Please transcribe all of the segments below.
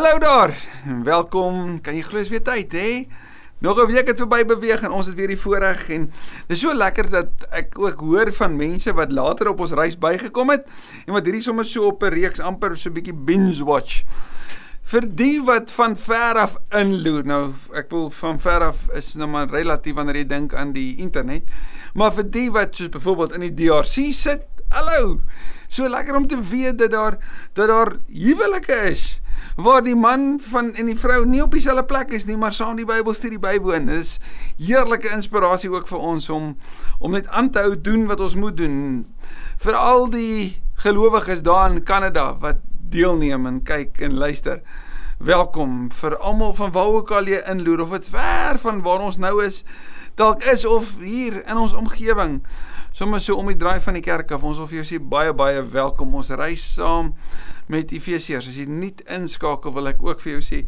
Hallo daar. Welkom. Kan jy glo is weer tyd, hè? Nog 'n week het verby beweeg en ons het weer die voorreg en dis so lekker dat ek ook hoor van mense wat later op ons reis bygekom het en wat hierdie sommer so op 'n reeks amper so 'n bietjie binge watch. Vir die wat van ver af inloer. Nou, ek wil van ver af is nou maar relatief wanneer jy dink aan die internet. Maar vir die wat soos byvoorbeeld in die DRC sit, hallo. So lekker om te weet dat daar dat daar huwelike is waar die man van en die vrou nie op dieselfde plek is nie, maar saam die Bybelstudie bywoon. Dit is heerlike inspirasie ook vir ons om om net aan te hou doen wat ons moet doen. Vir al die gelowiges daar in Kanada wat deelneem en kyk en luister. Welkom vir almal van waar ook al jy inloer of dit ver van waar ons nou is dalk is of hier in ons omgewing. Sommige so om die draai van die kerk af. Ons wil vir jou sê baie baie welkom. Ons reis saam met Efesiërs. As jy nie inskakel wil ek ook vir jou sê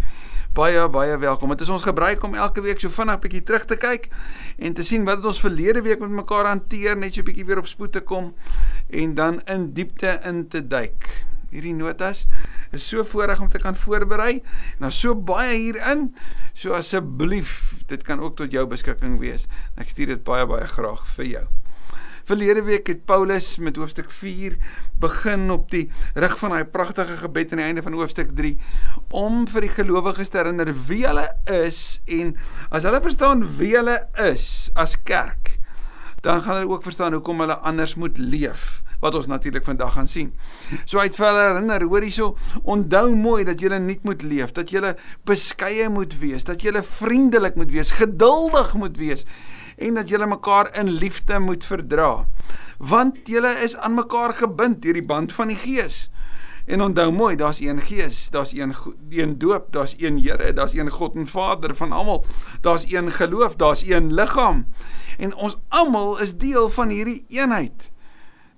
baie baie welkom. Dit is ons gebruik om elke week so vinnig 'n bietjie terug te kyk en te sien wat het ons verlede week met mekaar hanteer, net so 'n bietjie weer op spoed te kom en dan in diepte in te duik. Hierdie notas is so voorreg om te kan voorberei daar's so baie hierin. So asseblief, dit kan ook tot jou beskikking wees. Ek stuur dit baie baie graag vir jou. Verlede week het Paulus met hoofstuk 4 begin op die rig van daai pragtige gebed aan die einde van hoofstuk 3 om vir die gelowiges te herinner wie hulle is en as hulle verstaan wie hulle is as kerk, dan gaan hulle ook verstaan hoekom hulle anders moet leef wat ons natuurlik vandag gaan sien. So uit vir hulle herinner, hoor hierso, onthou mooi dat jy nie moet leef, dat jy beskeie moet wees, dat jy vriendelik moet wees, geduldig moet wees en dat julle mekaar in liefde moet verdra. Want julle is aan mekaar gebind deur die band van die Gees. En onthou mooi, daar's een Gees, daar's een een doop, daar's een Here, daar's een God en Vader van almal. Daar's een geloof, daar's een liggaam. En ons almal is deel van hierdie eenheid.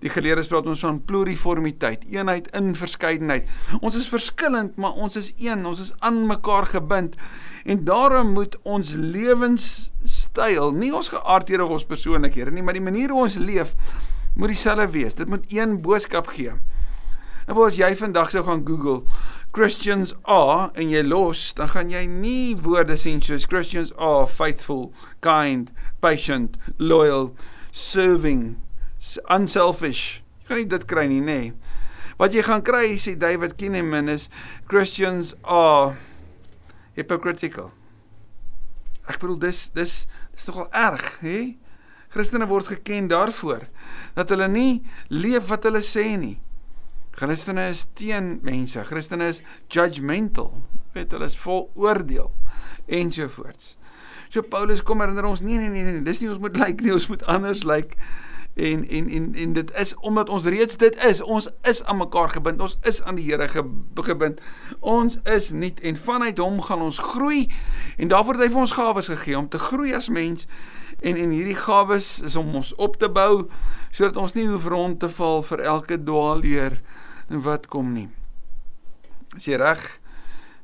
Die geleerdes praat ons van pluriformiteit, eenheid in verskeidenheid. Ons is verskillend, maar ons is een, ons is aan mekaar gebind. En daarom moet ons lewenstyl, nie ons geaardhede of ons persoonlikhede nie, maar die manier hoe ons leef moet dieselfde wees. Dit moet een boodskap gee. En as jy vandag sou gaan Google Christians are en jy los, dan gaan jy nie woorde sien soos Christians are faithful, kind, patient, loyal, serving, unselfish. Jy gaan nie dit kry nie, nê. Nee. Wat jy gaan kry, sê David Kinnaman is Christians are hypocritical. Ek bedoel dis dis dis nogal erg, hè? Christene word geken daarvoor dat hulle nie leef wat hulle sê nie. Christene is teen mense. Christene is judgmental. Weet hulle is vol oordeel ensovoorts. So Paulus kom herinner ons nee nee nee nee, dis nie ons moet lyk like, nie, ons moet anders lyk. Like en en en en dit is omdat ons reeds dit is. Ons is aan mekaar gebind. Ons is aan die Here gebind. Ons is nie en vanuit hom gaan ons groei. En daarvoor het hy vir ons gawes gegee om te groei as mens. En en hierdie gawes is om ons op te bou sodat ons nie hoef rond te val vir elke dwaalleer wat kom nie. As jy reg?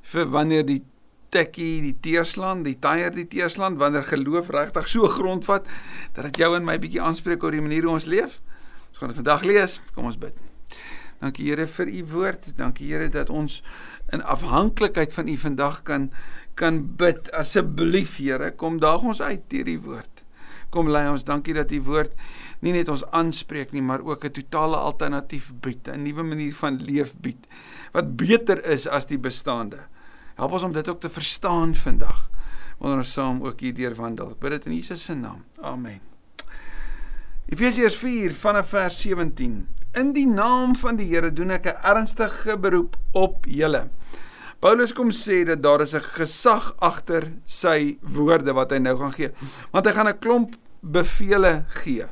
Vir wanneer die tikkie die teerslaan, die tyer die teerslaan wanneer geloof regtig so grondvat dat dit jou en my bietjie aanspreek oor die manier hoe ons leef. Ons gaan dit vandag lees. Kom ons bid. Dankie Here vir u woord. Dankie Here dat ons in afhanklikheid van u vandag kan kan bid. Asseblief Here, kom daag ons uit deur die woord. Kom lei ons. Dankie dat u woord nie net ons aanspreek nie, maar ook 'n totale alternatief bied, 'n nuwe manier van leef bied wat beter is as die bestaande. Help ons om dit ook te verstaan vandag. Wanneer ons saam ook hier deur wandel. Bid dit in Jesus se naam. Amen. Efesiërs 4 vanaf vers 17. In die naam van die Here doen ek 'n ernstige beroep op julle. Paulus kom sê dat daar is 'n gesag agter sy woorde wat hy nou gaan gee. Want hy gaan 'n klomp bevele gee.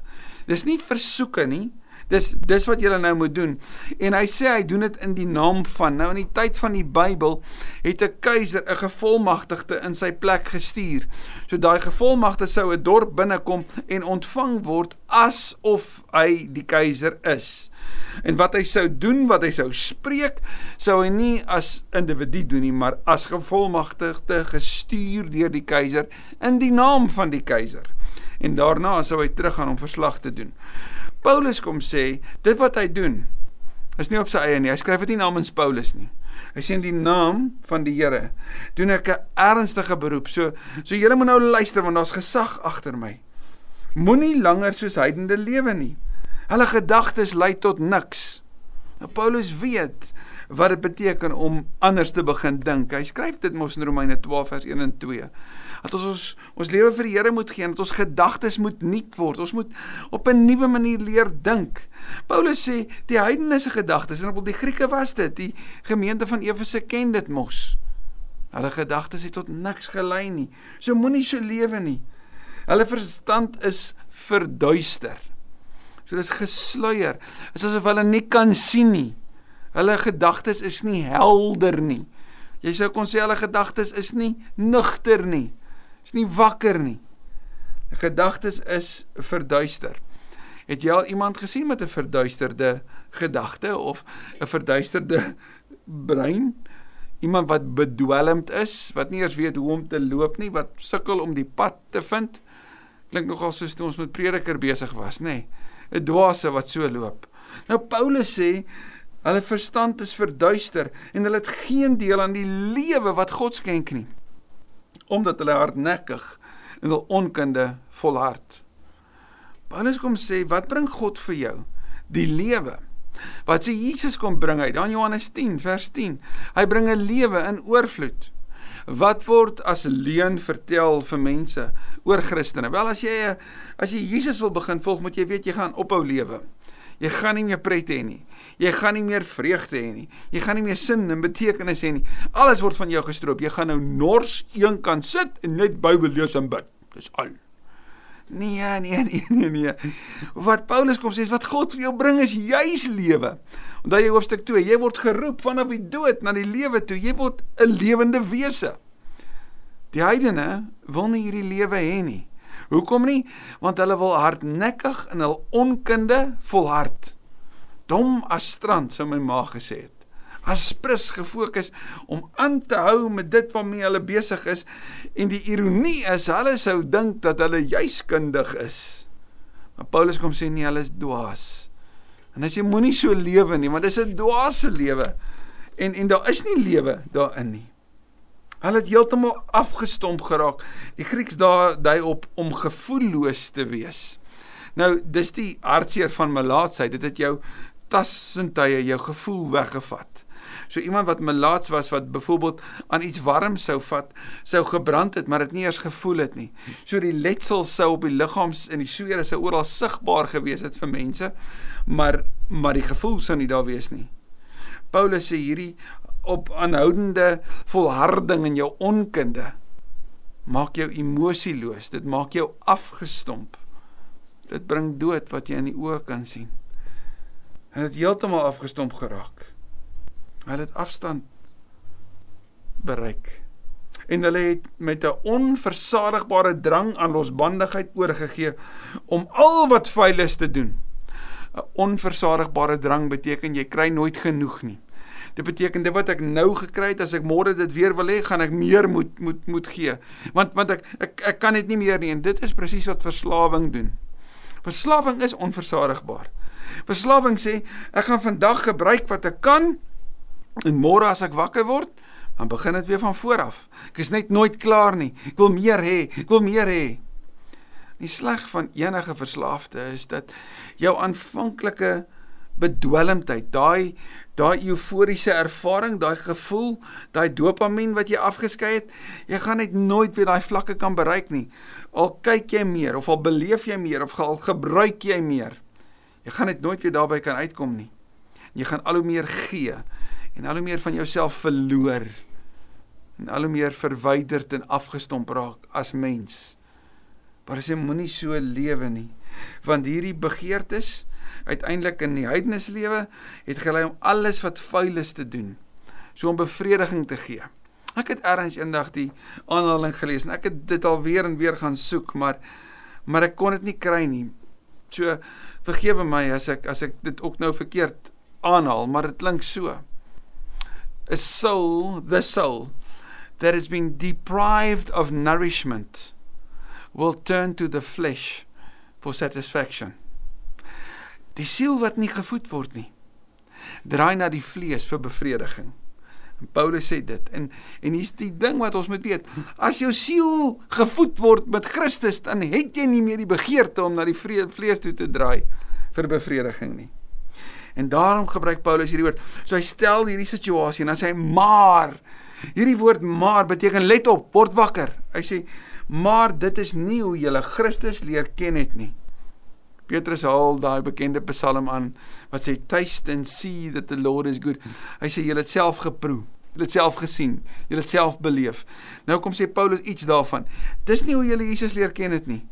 Dis nie versoeke nie, Dis dis wat julle nou moet doen. En hy sê hy doen dit in die naam van. Nou in die tyd van die Bybel het 'n keiser 'n gevolmagtigde in sy plek gestuur. So daai gevolmagte sou 'n dorp binnekom en ontvang word asof hy die keiser is. En wat hy sou doen, wat hy sou spreek, sou hy nie as individu doen nie, maar as gevolmagtigde gestuur deur die keiser in die naam van die keiser. En daarna sou hy teruggaan om verslag te doen. Paulus kom sê, dit wat hy doen is nie op sy eie nie. Hy skryf dit nie namens Paulus nie. Hy sê in die naam van die Here doen ek 'n ernstige beroep. So so julle moet nou luister want daar's gesag agter my. Moenie langer soos heidende lewe nie. Hulle gedagtes lei tot niks. Nou Paulus weet wat dit beteken om anders te begin dink. Hy skryf dit mos in Romeine 12 vers 1 en 2. Dat ons ons, ons lewe vir die Here moet gee en dat ons gedagtes moet nuut word. Ons moet op 'n nuwe manier leer dink. Paulus sê die heidense gedagtes en op die Grieke was dit, die gemeente van Efese ken dit mos. Hulle gedagtes het tot niks gelei nie. So moenie so lewe nie. Hulle verstand is verduister. So dis gesluier. Dit is asof hulle nie kan sien nie. Hulle gedagtes is nie helder nie. Jy sou kon sê hulle gedagtes is nie nugter nie. Is nie wakker nie. Gedagtes is verduister. Het jy al iemand gesien met 'n verduisterde gedagte of 'n verduisterde brein? Iemand wat bedwelmd is, wat nie eers weet hoe om te loop nie, wat sukkel om die pad te vind. Klink nogal soos toe ons met prediker besig was, nê? Nee, 'n Dwaase wat so loop. Nou Paulus sê Hulle verstand is verduister en hulle het geen deel aan die lewe wat God skenk nie. Omdat hulle hardnekkig en hul onkunde volhard. Paulus kom sê, wat bring God vir jou? Die lewe. Wat sê Jesus kom bring hy? Dan Johannes 10 vers 10. Hy bring 'n lewe in oorvloed. Wat word as leuen vertel vir mense oor Christene? Wel as jy as jy Jesus wil begin volg, moet jy weet jy gaan ophou lewe. Jy gaan nie meer pret hê nie. Jy gaan nie meer vreugde hê nie. Jy gaan nie meer sin en betekenis hê nie. Alles word van jou gestroop. Jy gaan nou nors een kant sit en net Bybel lees en bid. Dis al. Nee, nee, nee, nee, nee. Wat Paulus kom sê is wat God vir jou bring is juis lewe. Onthou jy hoofstuk 2, jy word geroep vanaf die dood na die lewe toe. Jy word 'n lewende wese. Die heidene wil nie hierdie lewe hê nie. Hoekom nie? Want hulle wil hardnekkig in hul onkunde volhard. Dom as strand, sou my ma gesê het. As prins gefokus om aan te hou met dit waarmee hulle besig is en die ironie is hulle sou dink dat hulle juis kundig is. Maar Paulus kom sê nee, hulle is dwaas. En hy sê moenie so lewe nie, want dit is 'n dwaase lewe. En en daar is nie lewe daarin nie. Hulle het heeltemal afgestomp geraak. Die Grieks daar dui op om gevoelloos te wees. Nou, dis die hartseer van melaatsheid. Dit het jou tassintuie, jou gevoel weggevat. So iemand wat melaats was wat byvoorbeeld aan iets warm sou vat, sou gebrand het, maar dit nie eers gevoel het nie. So die letsel sou op die liggaams en die swere sou oral sigbaar gewees het vir mense, maar maar die gevoel sou nie daar wees nie. Paulus sê hierdie op aanhoudende volharding in jou onkunde maak jou emosieloos dit maak jou afgestomp. Dit bring dood wat jy in die oë kan sien. En dit heeltemal afgestomp geraak. Hulle het afstand bereik. En hulle het met 'n onversadigbare drang aan losbandigheid oorgegee om al wat vuil is te doen. 'n onversadigbare drang beteken jy kry nooit genoeg nie Dit beteken dit wat ek nou gekry het as ek môre dit weer wil hê, gaan ek meer moet moet moet gee. Want want ek ek ek kan dit nie meer nie en dit is presies wat verslawing doen. Verslawing is onversadigbaar. Verslawing sê ek gaan vandag gebruik wat ek kan en môre as ek wakker word, dan begin dit weer van voor af. Ek is net nooit klaar nie. Ek wil meer hê, ek wil meer hê. Die sleg van enige verslaafde is dat jou aanvanklike bedwelmdheid, daai daai euforiese ervaring, daai gevoel, daai dopamien wat jy afgeskei het, jy gaan net nooit weer daai vlakke kan bereik nie. Al kyk jy meer of al beleef jy meer of al gebruik jy meer, jy gaan net nooit weer daarby kan uitkom nie. Jy gaan al hoe meer gee en al hoe meer van jouself verloor en al hoe meer verwyderd en afgestomp raak as mens. Maar as jy moenie so lewe nie, want hierdie begeertes uiteindelik in die heidense lewe het gelei om alles wat vuil is te doen. So om bevrediging te gee. Ek het ergens eendag die aanhaling gelees en ek het dit al weer en weer gaan soek, maar maar ek kon dit nie kry nie. So vergewe my as ek as ek dit ook nou verkeerd aanhaal, maar dit klink so. A soul, the soul that has been deprived of nourishment will turn to the flesh for satisfaction. Die siel wat nie gevoed word nie, draai na die vlees vir bevrediging. En Paulus sê dit. En en hier's die ding wat ons moet weet. As jou siel gevoed word met Christus, dan het jy nie meer die begeerte om na die vlees toe te draai vir bevrediging nie. En daarom gebruik Paulus hierdie woord. So hy stel hierdie situasie en dan sê hy maar. Hierdie woord maar beteken let op, word wakker. Hy sê maar dit is nie hoe jy Christus leer ken het nie. Petrus haal daai bekende Psalm aan wat sê taste and see that the Lord is good. Hy sê jy het self geproe. Jy het self gesien. Jy het self beleef. Nou kom sê Paulus iets daarvan. Dis nie hoe jy Jesus leer ken het nie.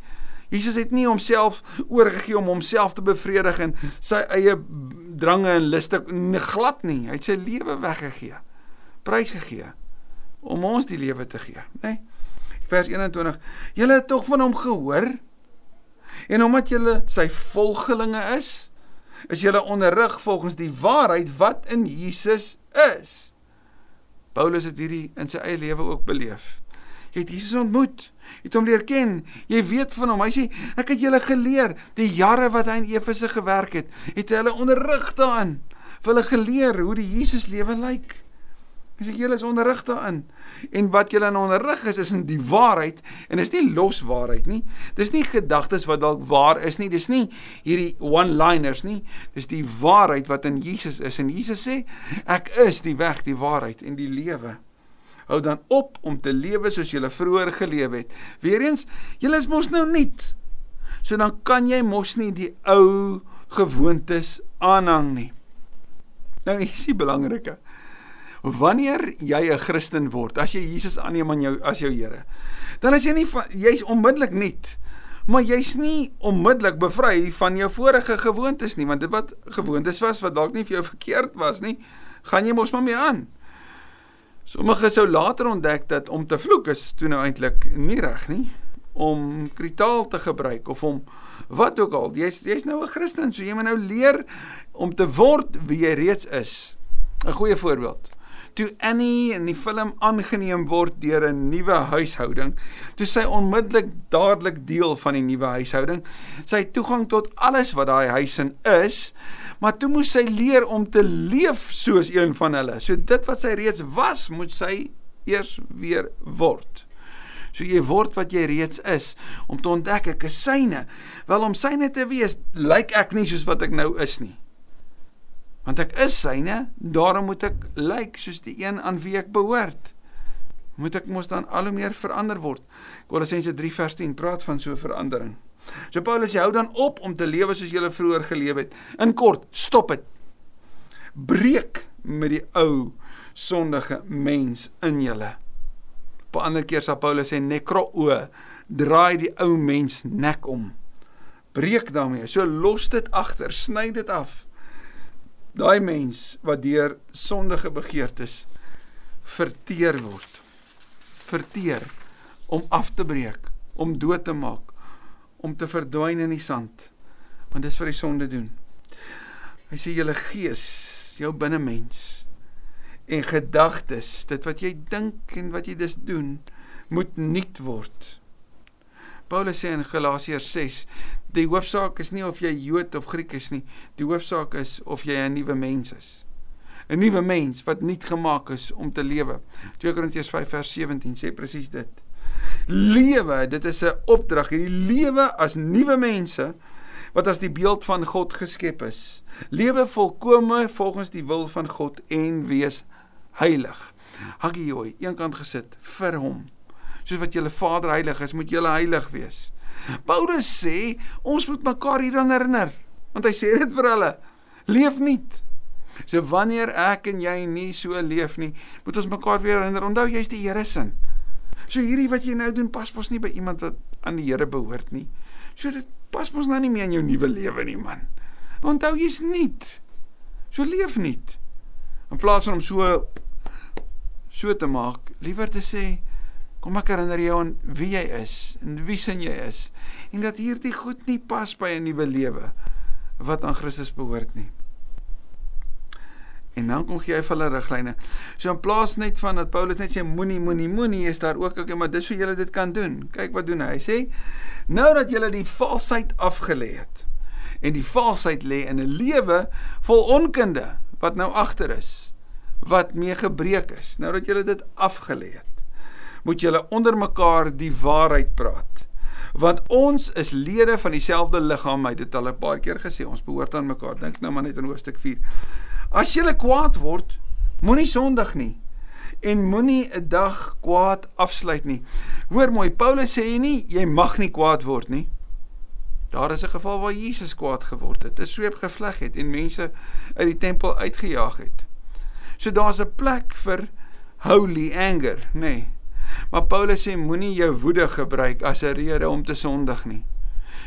Jesus het nie homself oorgegee om homself te bevredig en sy eie drange en liste glad nie. Hy het sy lewe weggegee. Prys gegee om ons die lewe te gee, nê? Nee? Vers 21. Julle het tog van hom gehoor? En omdat julle sy volgelinge is, is julle onderrig volgens die waarheid wat in Jesus is. Paulus het hierdie in sy eie lewe ook beleef. Jy het Jesus ontmoet, jy het hom leer ken, jy weet van hom. Hy sê, ek het julle geleer die jare wat hy in Efese gewerk het, het hy hulle onderrig daarin, vir hulle geleer hoe die Jesus lewe lyk. Hy sê julle is onderrig daarin. En wat julle in onderrig is is in die waarheid en is nie los waarheid nie. Dis nie gedagtes wat dalk waar is nie. Dis nie hierdie one-liners nie. Dis die waarheid wat in Jesus is. En Jesus sê ek is die weg, die waarheid en die lewe. Hou dan op om te lewe soos jy vroeër geleef het. Weereens, jy is mos nou nuut. So dan kan jy mos nie die ou gewoontes aanhang nie. Nou is die belangrike wanneer jy 'n Christen word, as jy Jesus aanneem aan jou as jou Here, dan is jy nie jy's onmiddellik nuut. Maar jy's nie onmiddellik bevry van jou vorige gewoontes nie, want dit wat gewoontes was wat dalk nie vir jou verkeerd was nie, gaan jy mos maar mee aan. Sommige sou later ontdek dat om te vloek is toe nou eintlik nie reg nie om kritaal te gebruik of om wat ook al. Jy's jy's nou 'n Christen, so jy moet nou leer om te word wie jy reeds is. 'n Goeie voorbeeld toe Annie in die film aangeneem word deur 'n nuwe huishouding, toe sy onmiddellik dadelik deel van die nuwe huishouding. Sy het toegang tot alles wat daai huis in is, maar toe moes sy leer om te leef soos een van hulle. So dit wat sy reeds was, moet sy eers weer word. So jy word wat jy reeds is om te ontdek ek is syne. Wel om syne te wees, lyk ek nie soos wat ek nou is nie want ek is syne, daarom moet ek lyk like, soos die een aan wie ek behoort. Moet ek mos dan al hoe meer verander word. Kolossense 3 vers 10 praat van so 'n verandering. So Paulus sê hou dan op om te lewe soos jy vroeër geleef het. In kort, stop dit. Breek met die ou sondige mens in julle. Op 'n ander keer sê Paulus sê nekroo, draai die ou mens nek om. Breek daarmee. So los dit agter, sny dit af daai mens wat deur sondige begeertes verteer word verteer om af te breek om dood te maak om te verdwyn in die sand want dis vir die sonde doen. Hy sê julle gees jou binnemens en gedagtes dit wat jy dink en wat jy dus doen moet nuut word. Paulus sê in Galasiërs 6, die hoofsaak is nie of jy Jood of Griek is nie, die hoofsaak is of jy 'n nuwe mens is. 'n Nuwe mens wat nuut gemaak is om te lewe. 2 Korintiërs 5 vers 17 sê presies dit. Lewe, dit is 'n opdrag, hierdie lewe as nuwe mense wat as die beeld van God geskep is. Lewe volkome volgens die wil van God en wees heilig. Hagioi, eenkant gesit vir hom soos wat julle Vader heilig is, moet julle heilig wees. Paulus sê ons moet mekaar hieraan herinner, want hy sê dit vir hulle. Leef nuut. So wanneer ek en jy nie so leef nie, moet ons mekaar weer herinner. Onthou jy's die Here se. So hierdie wat jy nou doen pas mos nie by iemand wat aan die Here behoort nie. So dit pas mos nou nie meer in jou nuwe lewe nie, man. Onthou jy's nuut. So leef nuut. In plaas van om so so te maak, liewer te sê Kom ek herinner jou aan wie jy is en wie sin jy is en dat hierdie goed nie pas by 'n nuwe lewe wat aan Christus behoort nie. En dan kom gee hy vir hulle riglyne. So in plaas net van dat Paulus net sê moenie moenie moenie is daar ook ook maar dis hoe julle dit kan doen. Kyk wat doen hy. Hy sê nou dat julle die valsheid afgelê het en die valsheid lê in 'n lewe vol onkunde wat nou agter is wat mee gebreek is. Nou dat julle dit afgelê het, moet julle onder mekaar die waarheid praat. Want ons is lede van dieselfde liggaam, hy het dit al 'n paar keer gesê, ons behoort aan mekaar. Dink nou maar net aan hoofstuk 4. As jy kwaad word, moenie sondig nie en moenie 'n dag kwaad afsluit nie. Hoor mooi, Paulus sê nie jy mag nie kwaad word nie. Daar is 'n geval waar Jesus kwaad geword het, 'n sweep gevleg het en mense uit die tempel uitgejaag het. So daar's 'n plek vir holy anger, nê. Nee. Maar Paulus sê moenie jou woede gebruik as 'n rede om te sondig nie.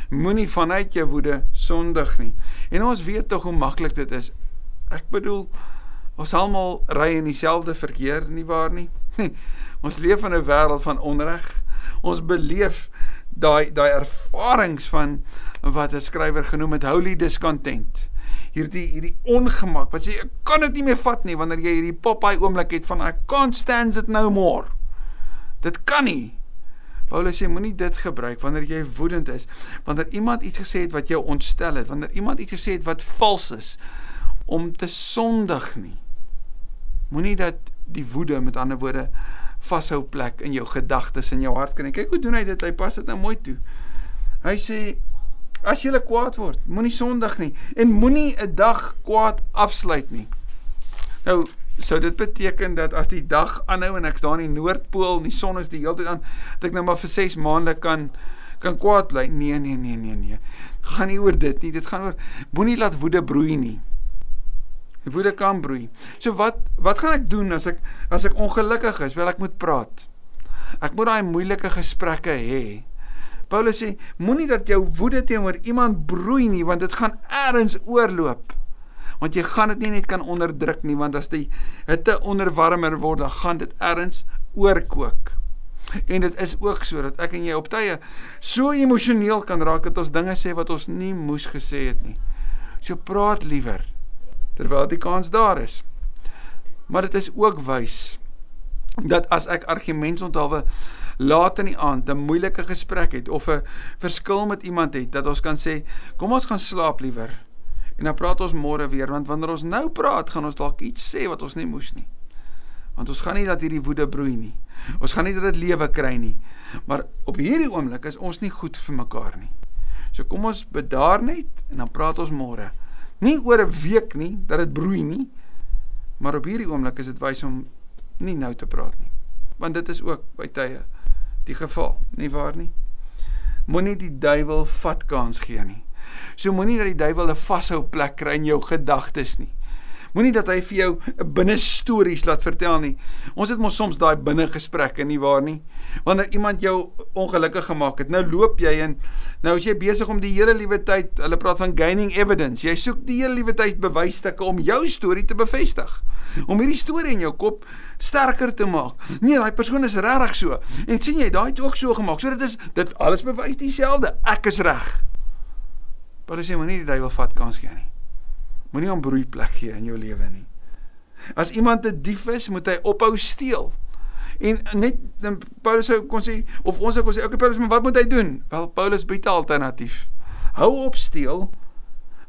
Moenie vanuit jou woede sondig nie. En ons weet tog hoe maklik dit is. Ek bedoel ons almal ry in dieselfde verkeer nie waar nie. ons leef in 'n wêreld van onreg. Ons beleef daai daai ervarings van wat 'n skrywer genoem het holy discontent. Hierdie hierdie ongemak wat sê ek kan dit nie meer vat nie wanneer jy hierdie Popeye oomblik het van I can't stand it no more. Dit kan nie. Paulus sê moenie dit gebruik wanneer jy woedend is, wanneer iemand iets gesê het wat jou ontstel het, wanneer iemand iets gesê het wat vals is om te sondig nie. Moenie dat die woede met ander woorde vashou plek in jou gedagtes en jou hart kan. Kyk hoe doen hy dit? Hy pas dit nou mooi toe. Hy sê as jy kwaad word, moenie sondig nie en moenie 'n dag kwaad afsluit nie. Nou sou dit beteken dat as die dag aanhou en ek staan in die noordpool en die son is die hele tyd aan, dat ek nou maar vir 6 maande kan kan kwaad bly. Nee, nee, nee, nee, nee. Gaan nie oor dit nie. Dit gaan oor moenie laat woede broei nie. Woede kan broei. So wat wat gaan ek doen as ek as ek ongelukkig is? Wel ek moet praat. Ek moet daai moeilike gesprekke hê. Paulus sê moenie dat jou woede teenoor iemand broei nie want dit gaan eers oorloop. Want jy gaan dit nie net kan onderdruk nie want as die hitte onderwarmer word dan gaan dit eers oorkook. En dit is ook so dat ek en jy op tye so emosioneel kan raak dat ons dinge sê wat ons nie moes gesê het nie. So praat liewer terwyl die kans daar is. Maar dit is ook wys dat as ek argumentsonthaalwe laat in die aand 'n moeilike gesprek het of 'n verskil met iemand het dat ons kan sê kom ons gaan slaap liewer en dan praat ons môre weer want wanneer ons nou praat gaan ons dalk iets sê wat ons nie moes nie. Want ons gaan nie dat hierdie woede broei nie. Ons gaan nie dat dit lewe kry nie. Maar op hierdie oomblik is ons nie goed vir mekaar nie. So kom ons bedaar net en dan praat ons môre. Nie oor 'n week nie dat dit broei nie. Maar op hierdie oomblik is dit wys om nie nou te praat nie. Want dit is ook by tye die geval, nie waar nie? Moenie die duiwel vat kans gee nie. So moenie dat die duiwel 'n vashou plek kry in jou gedagtes nie. Moenie dat hy vir jou binne stories laat vertel nie. Ons het mos soms daai binne gesprekke nie waar nie. Wanneer iemand jou ongelukkig gemaak het, nou loop jy en nou is jy besig om die hele liewe tyd, hulle praat van gaining evidence. Jy soek die hele liewe tyd bewysstukke om jou storie te bevestig. Om hierdie storie in jou kop sterker te maak. Nee, daai persoon is regtig so. En sien jy, daai het ook so gemaak. So dit is dit alles bewys dieselfde. Ek is reg. As jy moenie die duiwel vat kans gee nie. Moenie hom broeiplek gee in jou lewe nie. As iemand 'n dief is, moet hy ophou steel. En net Paulus sou kon sê of ons sou kon sê, okay Paulus, maar wat moet hy doen? Wel Paulus bied 'n alternatief. Hou op steel.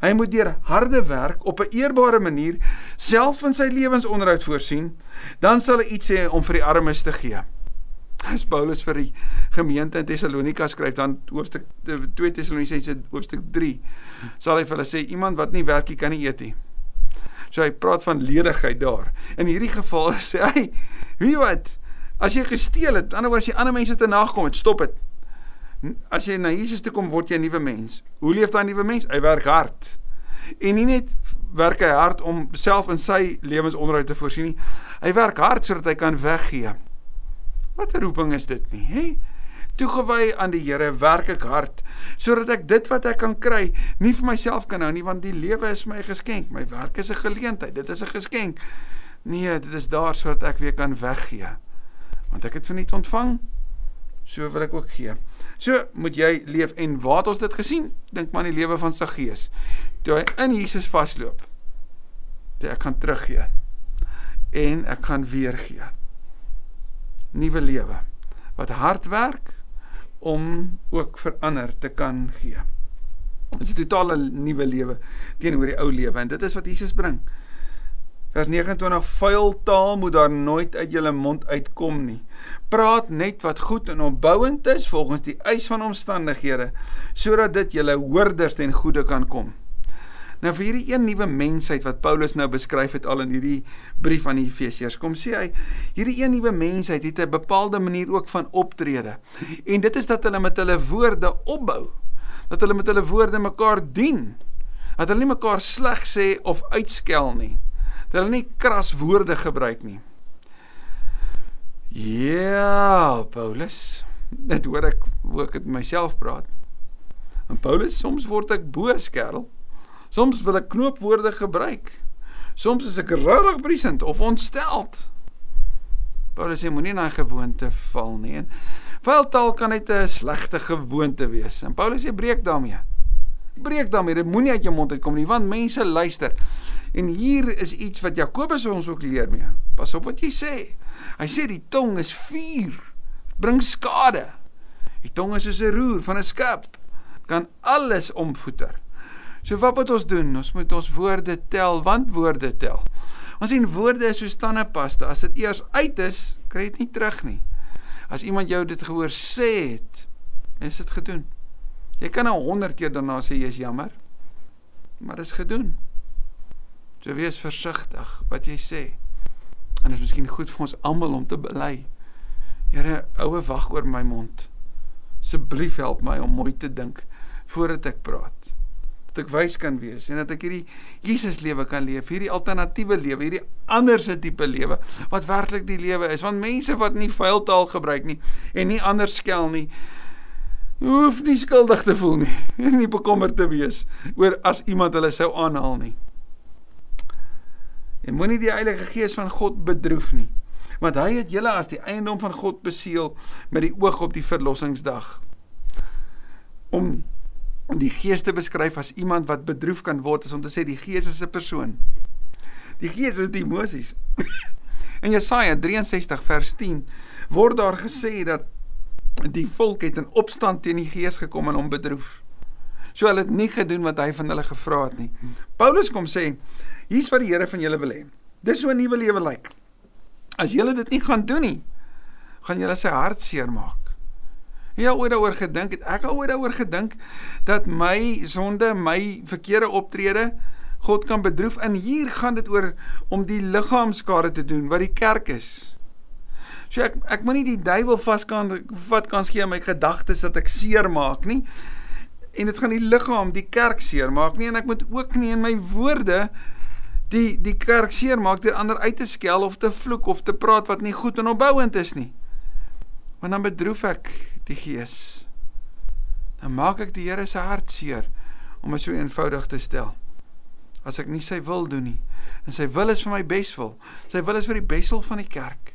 Hy moet deur harde werk op 'n eerbare manier self van sy lewensonderhoud voorsien, dan sal hy iets hê om vir die armes te gee. As Paulus vir die gemeente in Tessalonika skryf dan hoofstuk 2 Tessalonisense hoofstuk 3 sal hy vir hulle sê iemand wat nie werk nie kan nie eet nie. So hy praat van ledigheid daar. In hierdie geval sê hy, "Wie wat? As jy gesteel het, anderswoorde as jy ander mense te nagekom het, stop dit. As jy na Jesus toe kom, word jy 'n nuwe mens. Hoe leef daai nuwe mens? Hy werk hard. En nie net werk hy hard om self in sy lewensonderhoud te voorsien nie. Hy werk hard sodat hy kan weggee. Wat 'n roeping is dit nie, hè? Toegewy aan die Here werk ek hard sodat ek dit wat ek kan kry nie vir myself kan hou nie want die lewe is my geskenk. My werk is 'n geleentheid. Dit is 'n geskenk. Nee, dit is daar sodat ek weer kan weggee. Want ek het verniet ontvang, so wil ek ook gee. So moet jy leef en waar het ons dit gesien? Dink maar aan die lewe van Saggeus. Toe hy in Jesus vasloop. Toe ek gaan teruggee en ek gaan weer gee nuwe lewe wat hard werk om ook vir ander te kan gee. Dit is 'n totale nuwe lewe teenoor die ou lewe en dit is wat Jesus bring. Vers 29: Vuil taal moet daar nooit uit julle mond uitkom nie. Praat net wat goed en opbouend is volgens die eis van omstandighede, sodat dit julle hoorders ten goeie kan kom. Nou vir hierdie een nuwe mensheid wat Paulus nou beskryf het al in hierdie brief aan die Efesiërs. Kom sê hy, hierdie een nuwe mensheid het 'n bepaalde manier ook van optrede. En dit is dat hulle met hulle woorde opbou. Dat hulle met hulle woorde mekaar dien. Dat hulle nie mekaar sleg sê of uitskel nie. Dat hulle nie kras woorde gebruik nie. Ja, Paulus. Net hoor ek hoe ek dit myself praat. En Paulus, soms word ek boos, kerel. Soms wil ek knoopwoorde gebruik. Soms is ek regtig briesend of ontsteld. Paulus sê moenie na gewoonte val nie. En vuiltaal kan net 'n slegte gewoonte wees. En Paulus sê breek daarmee. Breek daarmee. Dit moenie uit jou mond uitkom nie want mense luister. En hier is iets wat Jakobus ons ook leer mee. Pas op wat jy sê. Hy sê die tong is vuur. Bring skade. Die tong is soos 'n roer van 'n skip. Kan alles omvoeter. So wat moet ons doen? Ons moet ons woorde tel, want woorde tel. Ons sien woorde is soos tandepasta. As dit eers uit is, kry jy dit nie terug nie. As iemand jou dit gehoor sê het, is dit gedoen. Jy kan nou 100 keer daarna sê jy is jammer, maar dit is gedoen. So wees versigtig wat jy sê. En dit is miskien goed vir ons almal om te bely. Here, oue wag oor my mond. Asseblief help my om mooi te dink voordat ek praat dat ek wys kan wees en dat ek hierdie Jesus lewe kan leef, hierdie alternatiewe lewe, hierdie anderse tipe lewe wat werklik die lewe is. Want mense wat nie vuil taal gebruik nie en nie anders skel nie, hoef nie skuldig te voel nie en nie bekommerd te wees oor as iemand hulle sou aanhaal nie. En moenie die Heilige Gees van God bedroef nie, want hy het julle as die eiendom van God beseël met die oog op die verlossingsdag om die gees te beskryf as iemand wat bedroef kan word is om te sê die gees is 'n persoon. Die gees is die Moses. In Jesaja 63 vers 10 word daar gesê dat die volk het in opstand teen die gees gekom en hom bedroef. So hulle het nie gedoen wat hy van hulle gevra het nie. Paulus kom sê, hier's wat die Here van julle wil hê. Dis so 'n nuwe lewe lyk. As julle dit nie gaan doen nie, gaan julle sy hart seermaak. Jy al ooit daaroor gedink het? Ek al ooit daaroor gedink dat my sonde, my verkeerde optrede God kan bedroef en hier gaan dit oor om die liggaamskade te doen wat die kerk is. So ek ek moenie die duiwel vas kan wat kan skie my gedagtes dat ek seer maak nie. En dit gaan die liggaam, die kerk seer maak nie en ek moet ook nie in my woorde die die kerk seer maak deur ander uit te skel of te vloek of te praat wat nie goed en opbouend is nie. Want dan bedroef ek die Gees. Dan maak ek die Here se hart seer om dit so eenvoudig te stel. As ek nie sy wil doen nie en sy wil is vir my beswil. Sy wil is vir die beswil van die kerk,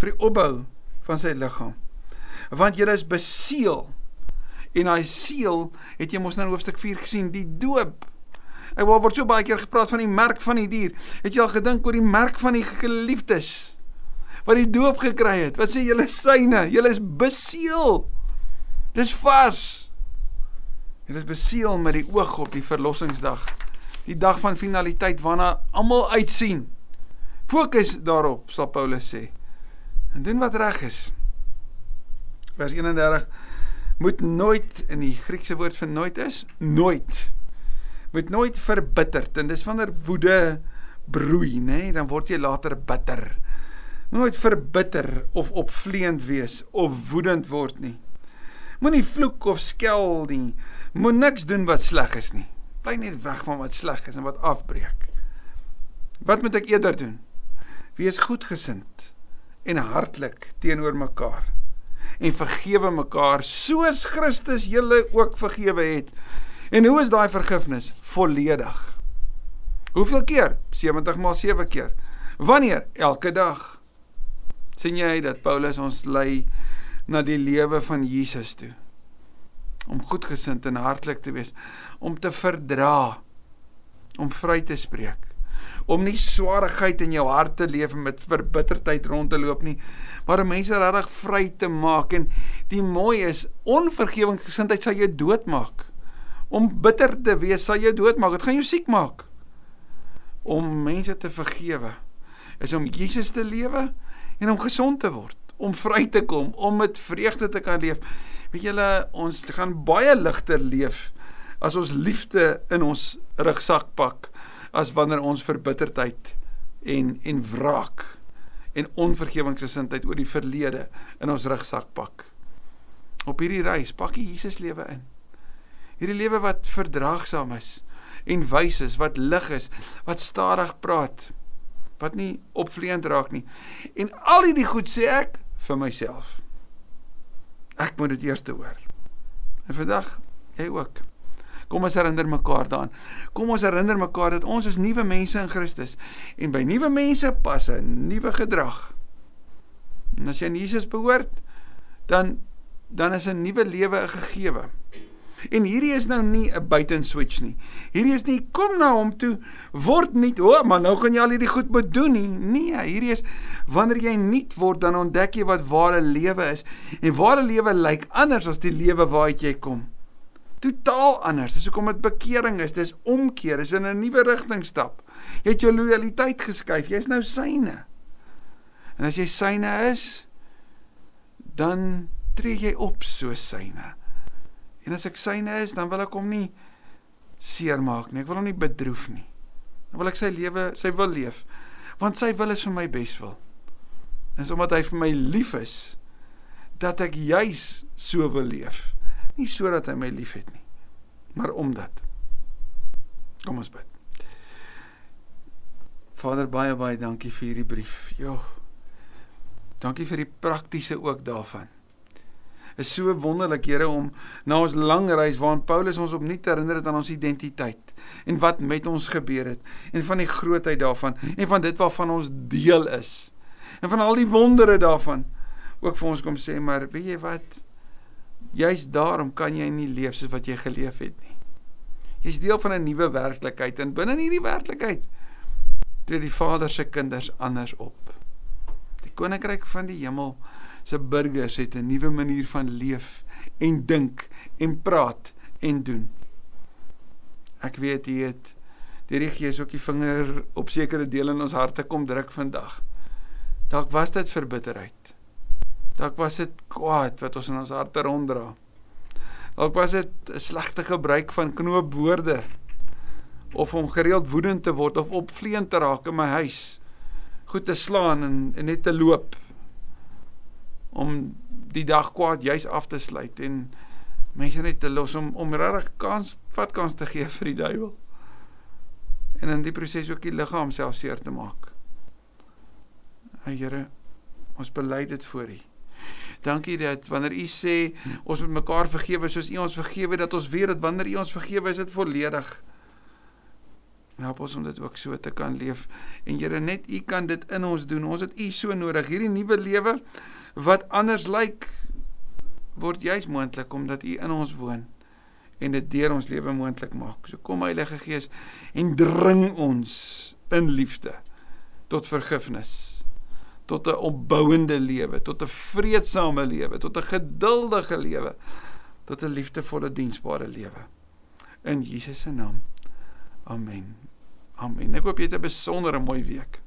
vir die opbou van sy liggaam. Want jy is beseël. En daai seël het jy mos nou in hoofstuk 4 gesien, die doop. Ek word so baie keer gepraat van die merk van die dier. Het jy al gedink oor die merk van die geliefdes wat die doop gekry het? Wat sê julle syne? Julle is beseël. Dis vas. Dit is beseël met die oog op die verlossingsdag. Die dag van finaliteit waarna almal uitsien. Fokus daarop, sal Paulus sê. En doen wat reg is. Vers 31 moet nooit in die Griekse woord vir nooit is, nooit. Moet nooit verbitterd en dis wanneer woede broei, nê, nee, dan word jy later bitter. Nooit verbitter of opvleend wees of woedend word nie. Moenie vloek of skel nie. Moet niks doen wat sleg is nie. Bly net weg van wat sleg is en wat afbreek. Wat moet ek eerder doen? Wees goedgesind en hartlik teenoor mekaar en vergewe mekaar soos Christus julle ook vergewe het. En hoe is daai vergifnis? Volledig. Hoeveel keer? 70 maal 7 keer. Wanneer? Elke dag. Sien jy dat Paulus ons lei na die lewe van Jesus toe. Om goedgesind en hartlik te wees, om te verdra, om vry te spreek, om nie swaarigheid in jou hart te leef met verbitterdheid rond te loop nie, maar om mense regtig vry te maak en die mooi is onvergewingsgesindheid sal jou doodmaak. Om bitter te wees sal jou doodmaak. Dit gaan jou siek maak. om mense te vergewe is om Jesus te lewe en om gesond te word, om vry te kom, om met vreugde te kan leef. Weet julle, ons gaan baie ligter leef as ons liefde in ons rugsak pak as wanneer ons verbitterdheid en en wraak en onvergewingsgesindheid oor die verlede in ons rugsak pak. Op hierdie reis pak jy Jesus lewe in. Hierdie lewe wat verdraagsaam is en wys is, wat lig is, wat stadig praat, wat nie opvleend raak nie. En al hierdie goed sê ek vir myself. Ek moet dit eers hoor. En vandag jy ook. Kom ons herinner mekaar daaraan. Kom ons herinner mekaar dat ons is nuwe mense in Christus en by nuwe mense pas 'n nuwe gedrag. En as jy aan Jesus behoort, dan dan is 'n nuwe lewe 'n gegewe. En hierdie is nou nie 'n buiten switch nie. Hierdie is nie kom na hom toe word nie. O, oh, maar nou gaan jy al hierdie goed moet doen nie. Nee, hierdie is wanneer jy nuut word dan ontdek jy wat ware lewe is. En ware lewe lyk anders as die lewe waaruit jy kom. Totaal anders. Dis hoekom dit bekering is. Dis omkeer. Dis in 'n nuwe rigting stap. Jy het jou lojaliteit geskuif. Jy's nou syne. En as jy syne is, dan tree jy op so syne. En as ek syne is, dan wil ek hom nie seermaak nie. Ek wil hom nie bedroef nie. Dan wil ek sy lewe, sy wil leef. Want sy wil is vir my beswil. En omdat hy vir my lief is, dat ek juis so wil leef. Nie sodat hy my liefhet nie, maar omdat. Kom ons bid. Vader baie baie dankie vir hierdie brief. Jo. Dankie vir die praktiese ook daarvan is so wonderlik Here om na ons lang reis waarin Paulus ons opnuut herinner het aan ons identiteit en wat met ons gebeur het en van die grootheid daarvan en van dit waarvan ons deel is en van al die wondere daarvan ook vir ons kom sê maar weet jy wat? Juist daarom kan jy nie leef soos wat jy geleef het nie. Jy's deel van 'n nuwe werklikheid en binne in hierdie werklikheid tree die Vader se kinders anders op. Die koninkryk van die hemel se burgers het 'n nuwe manier van leef en dink en praat en doen. Ek weet jy het deur die Gees ook die vinger op sekere dele in ons harte kom druk vandag. Dalk was dit verbitterheid. Dalk was dit kwaad wat ons in ons harte ronddra. Dalk was dit 'n slegte gebruik van knoopwoorde of om gereeld woedend te word of opvleend te raak in my huis. Goed te slaan en, en net te loop om die dag kwaad juis af te sluit en mense net te los om om regtig kans wat kans te gee vir die duiwel. En in die proses ook die liggaam self seer te maak. Here, ons bely dit voor U. Dankie dat wanneer U sê ons moet mekaar vergewe soos U ons vergewe dat ons weet dat wanneer U ons vergewe is dit volledig. Help ons om dit ook so te kan leef. En Here, net U kan dit in ons doen. Ons het U so nodig. Hierdie nuwe lewe wat anders lyk word juis moontlik omdat U in ons woon en dit deur ons lewe moontlik maak. So kom Heilige Gees en dring ons in liefde tot vergifnis, tot 'n opbouende lewe, tot 'n vredesame lewe, tot 'n geduldige lewe, tot 'n liefdevolle diensbare lewe. In Jesus se naam. Amen. Amen. Ek hoop jy het 'n besondere mooi week.